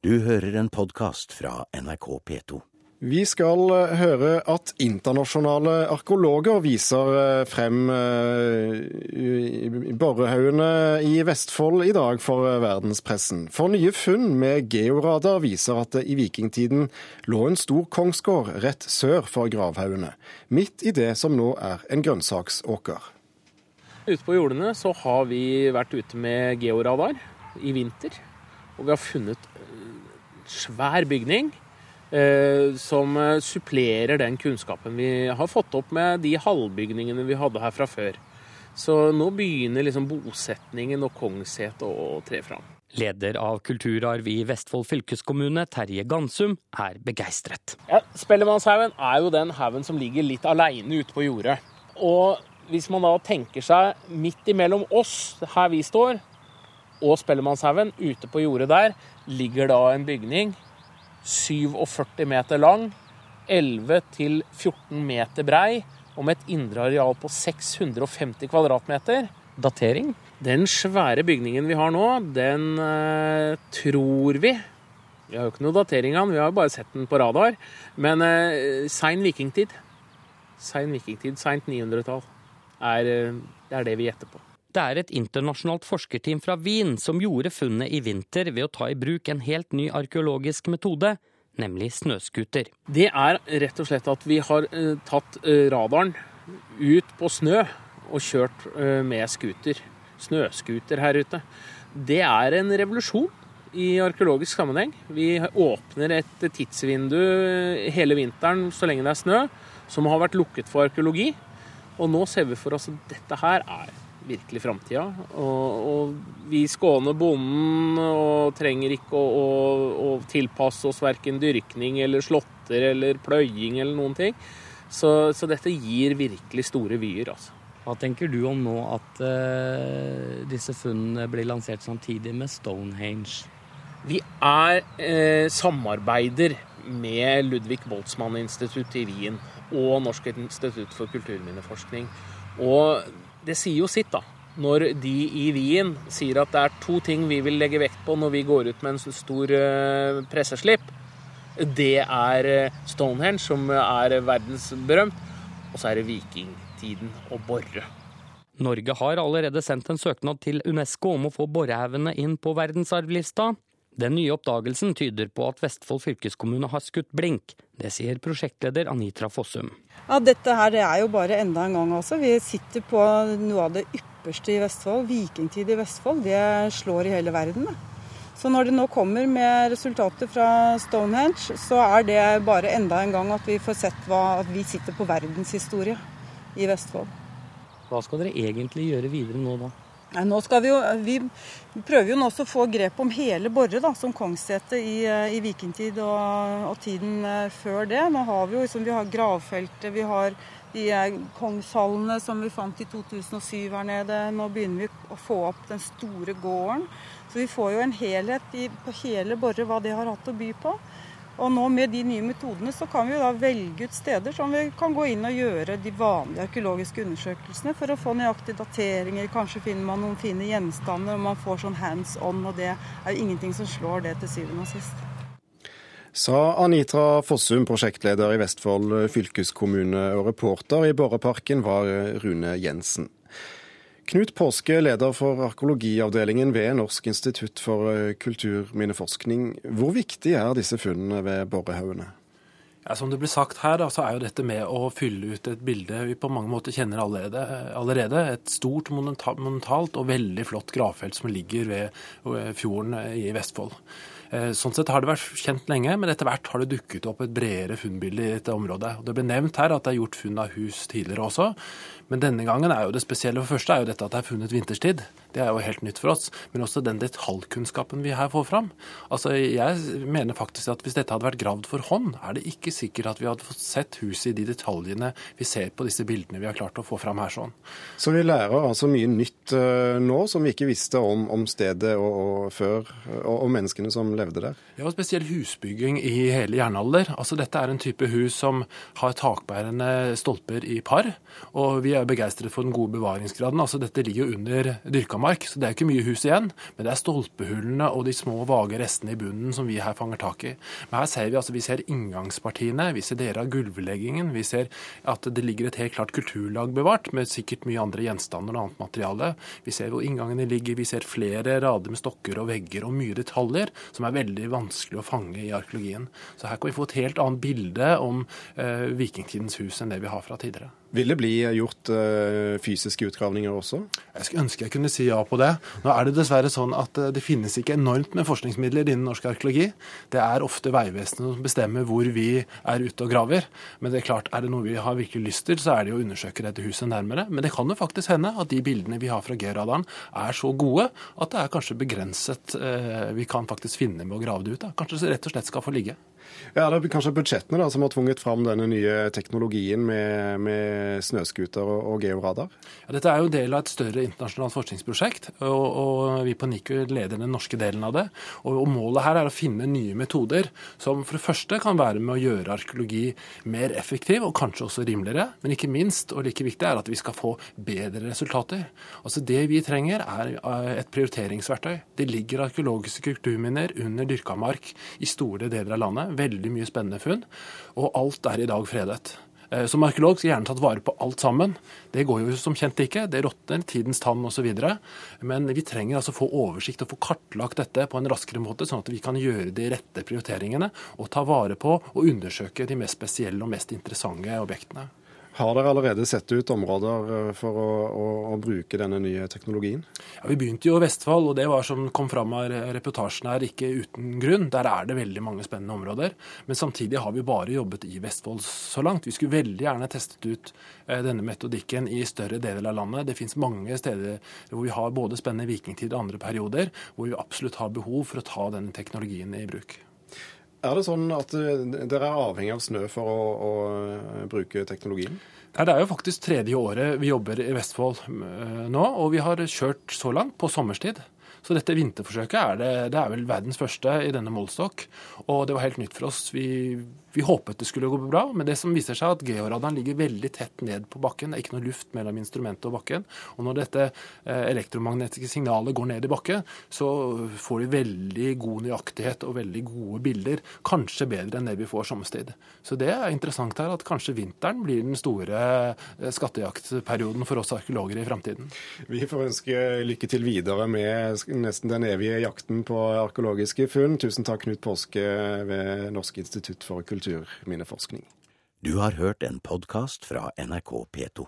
Du hører en podkast fra NRK P2. Vi skal eh, høre at internasjonale arkeologer viser eh, frem eh, borrehaugene i Vestfold i dag for verdenspressen. For nye funn med georadar viser at det i vikingtiden lå en stor kongsgård rett sør for gravhaugene, midt i det som nå er en grønnsaksåker. Ute på jordene så har vi vært ute med georadar i vinter. Og vi har funnet svær bygning Eh, som eh, supplerer den kunnskapen vi har fått opp med de halvbygningene vi hadde her fra før. Så nå begynner liksom bosetningen og kongshet å tre fram. Leder av kulturarv i Vestfold fylkeskommune, Terje Gansum, er begeistret. Ja, Spellemannshaugen er jo den haugen som ligger litt aleine ute på jordet. Og hvis man da tenker seg midt imellom oss, her vi står, og Spellemannshaugen, ute på jordet der, ligger da en bygning 47 meter lang, 11 til 14 meter brei og med et indre areal på 650 kvadratmeter. Datering? Den svære bygningen vi har nå, den eh, tror vi Vi har jo ikke noe datering av den, vi har jo bare sett den på radar. Men eh, sein vikingtid. Sein vikingtid, seint 900-tall. Er, eh, det er det vi gjetter på. Det er et internasjonalt forskerteam fra Wien som gjorde funnet i vinter ved å ta i bruk en helt ny arkeologisk metode, nemlig snøscooter. Det er rett og slett at vi har eh, tatt eh, radaren ut på snø og kjørt eh, med scooter. Snøscooter her ute. Det er en revolusjon i arkeologisk sammenheng. Vi åpner et tidsvindu hele vinteren så lenge det er snø, som har vært lukket for arkeologi. Og nå ser vi for oss at dette her er virkelig framtida. Og, og, vi skåner bonden og trenger ikke å, å, å tilpasse oss verken dyrkning eller slåtter eller pløying eller noen ting. Så, så, dette gir virkelig store vyer, altså. Hva tenker du om nå at uh, disse funnene blir lansert samtidig med Stonehenge? Vi er eh, samarbeider med Ludvig Boltzmann-instituttet i Wien og Norsk institutt for kulturminneforskning. Og det sier jo sitt, da. Når de i Wien sier at det er to ting vi vil legge vekt på når vi går ut med en stor uh, presseslipp. Det er uh, Stonehenge, som er verdensberømt, og så er det vikingtiden og Borre. Norge har allerede sendt en søknad til Unesco om å få borrehaugene inn på verdensarvlista. Den nye oppdagelsen tyder på at Vestfold fylkeskommune har skutt blink. Det sier prosjektleder Anitra Fossum. Ja, Dette her det er jo bare enda en gang. altså. Vi sitter på noe av det ypperste i Vestfold. Vikingtid i Vestfold. Det slår i hele verden. Så når det nå kommer med resultater fra Stonehenge, så er det bare enda en gang at vi får sett hva, at vi sitter på verdenshistorie i Vestfold. Hva skal dere egentlig gjøre videre nå da? Nå skal Vi jo, vi prøver jo nå også å få grep om hele Borre da, som kongssete i, i, vikingtid og, og, tiden eh, før det. Nå har Vi jo liksom, vi har gravfeltet, vi har de kongshallene som vi fant i 2007 her nede. Nå begynner vi å få opp den store gården. Så vi får jo en helhet i, på hele Borre hva det har hatt å by på. Og nå med de nye metodene så kan vi da velge ut steder som vi kan gå inn og gjøre de vanlige arkeologiske undersøkelsene for å få nøyaktige dateringer. Kanskje finner man noen fine gjenstander, og man får sånn hands on. Og det er jo ingenting som slår det til syvende og sist. Sa Anitra Fossum, prosjektleder i Vestfold fylkeskommune, og reporter i Borreparken var Rune Jensen. Knut Påske, leder for arkeologiavdelingen ved Norsk institutt for eh, kulturminneforskning. Hvor viktig er disse funnene ved borrehaugene? Ja, som det ble sagt her, så er jo dette med å fylle ut et bilde vi på mange måter kjenner allerede. allerede. Et stort, monumentalt og veldig flott gravfelt som ligger ved fjorden i Vestfold. Eh, sånn sett har det vært kjent lenge, men etter hvert har det dukket opp et bredere funnbilde i dette området. Det ble nevnt her at det er gjort funn av hus tidligere også. Men denne gangen er jo det spesielle for første er jo dette at det er funnet vinterstid. Det er jo helt nytt for oss. Men også den detaljkunnskapen vi her får fram. Altså, Jeg mener faktisk at hvis dette hadde vært gravd for hånd, er det ikke sikkert at vi hadde fått sett huset i de detaljene vi ser på disse bildene vi har klart å få fram her sånn. Så vi lærer altså mye nytt uh, nå som vi ikke visste om, om stedet og, og før, og, og menneskene som levde der. Ja, og spesielt husbygging i hele jernalder. Altså, dette er en type hus som har takbærende stolper i par, og vi er begeistret for den gode bevaringsgraden. Altså, dette ligger jo under dyrka mark, så det er ikke mye hus igjen. Men det er stolpehullene og de små, vage restene i bunnen som vi her fanger tak i. Men her ser vi altså, vi ser inngangspartiene, vi ser deler av gulvleggingen, vi ser at det ligger et helt klart kulturlag bevart, med sikkert mye andre gjenstander og annet materiale. Vi ser hvor inngangene ligger, vi ser flere rader med stokker og vegger og mye detaljer som er veldig vanskelig å fange i arkeologien. Så her kan vi få et helt annet bilde om eh, vikingtidens hus enn det vi har fra tidligere. Vil det bli gjort uh, fysiske utgravninger også? Jeg skulle ønske jeg kunne si ja på det. Nå er det dessverre sånn at uh, det finnes ikke enormt med forskningsmidler innen norsk arkeologi. Det er ofte Vegvesenet som bestemmer hvor vi er ute og graver. Men det er klart, er det noe vi har virkelig lyst til, så er det å undersøke dette huset nærmere. Men det kan jo faktisk hende at de bildene vi har fra G-radaren er så gode at det er kanskje begrenset uh, vi kan faktisk finne med å grave det ut. Da. Kanskje det rett og slett skal få ligge. Ja, Det er kanskje budsjettene da, som har tvunget fram denne nye teknologien med, med snøscooter og, og georadar? Ja, dette er jo del av et større internasjonalt forskningsprosjekt, og, og vi på NICU leder den norske delen av det. Og, og, Målet her er å finne nye metoder som for det første kan være med å gjøre arkeologi mer effektiv og kanskje også rimeligere, men ikke minst, og like viktig, er at vi skal få bedre resultater. Altså Det vi trenger, er eh, et prioriteringsverktøy. Det ligger arkeologiske kulturminner under dyrka mark i store deler av landet veldig mye spennende funn, og alt er i dag fredet. Eh, som arkeolog skal jeg gjerne tatt vare på alt sammen. Det går jo som kjent ikke. Det råtner, tidens tann osv. Men vi trenger altså få oversikt og få kartlagt dette på en raskere måte, sånn at vi kan gjøre de rette prioriteringene og ta vare på og undersøke de mest spesielle og mest interessante objektene. Har dere allerede sett ut områder eh, for å, å, å, bruke denne nye teknologien? Ja, Vi begynte jo i Vestfold, og det var som kom fram av reportasjen her, ikke uten grunn. Der er det veldig mange spennende områder. Men samtidig har vi bare jobbet i Vestfold så langt. Vi skulle veldig gjerne testet ut eh, denne metodikken i større deler av landet. Det finnes mange steder hvor vi har både spennende vikingtid og andre perioder, hvor vi absolutt har behov for å ta denne teknologien i bruk. Er det sånn at eh, dere er avhengig av snø for å, å eh, bruke teknologien? Nei, Det er jo faktisk tredje året vi jobber i Vestfold eh, nå, og vi har kjørt så langt på sommerstid. Så dette vinterforsøket er, det, det er vel verdens første i denne målstokk. Og det var helt nytt for oss. Vi, vi håpet det skulle gå bra, men det som viser seg at georadaren ligger veldig tett ned på bakken. Det er ikke noe luft mellom instrumentet og bakken. Og når dette eh, elektromagnetiske signalet går ned i bakken, så får vi veldig god nøyaktighet og veldig gode bilder. Kanskje bedre enn det vi får sommerstid. Så det er interessant her at kanskje vinteren blir den store eh, skattejaktperioden for oss arkeologer i framtiden. Vi får ønske lykke til videre med nesten den evige jakten på arkeologiske funn. Tusen takk, Knut Påske ved Norsk institutt for kulturminneforskning. Du har hørt en podkast fra NRK P2.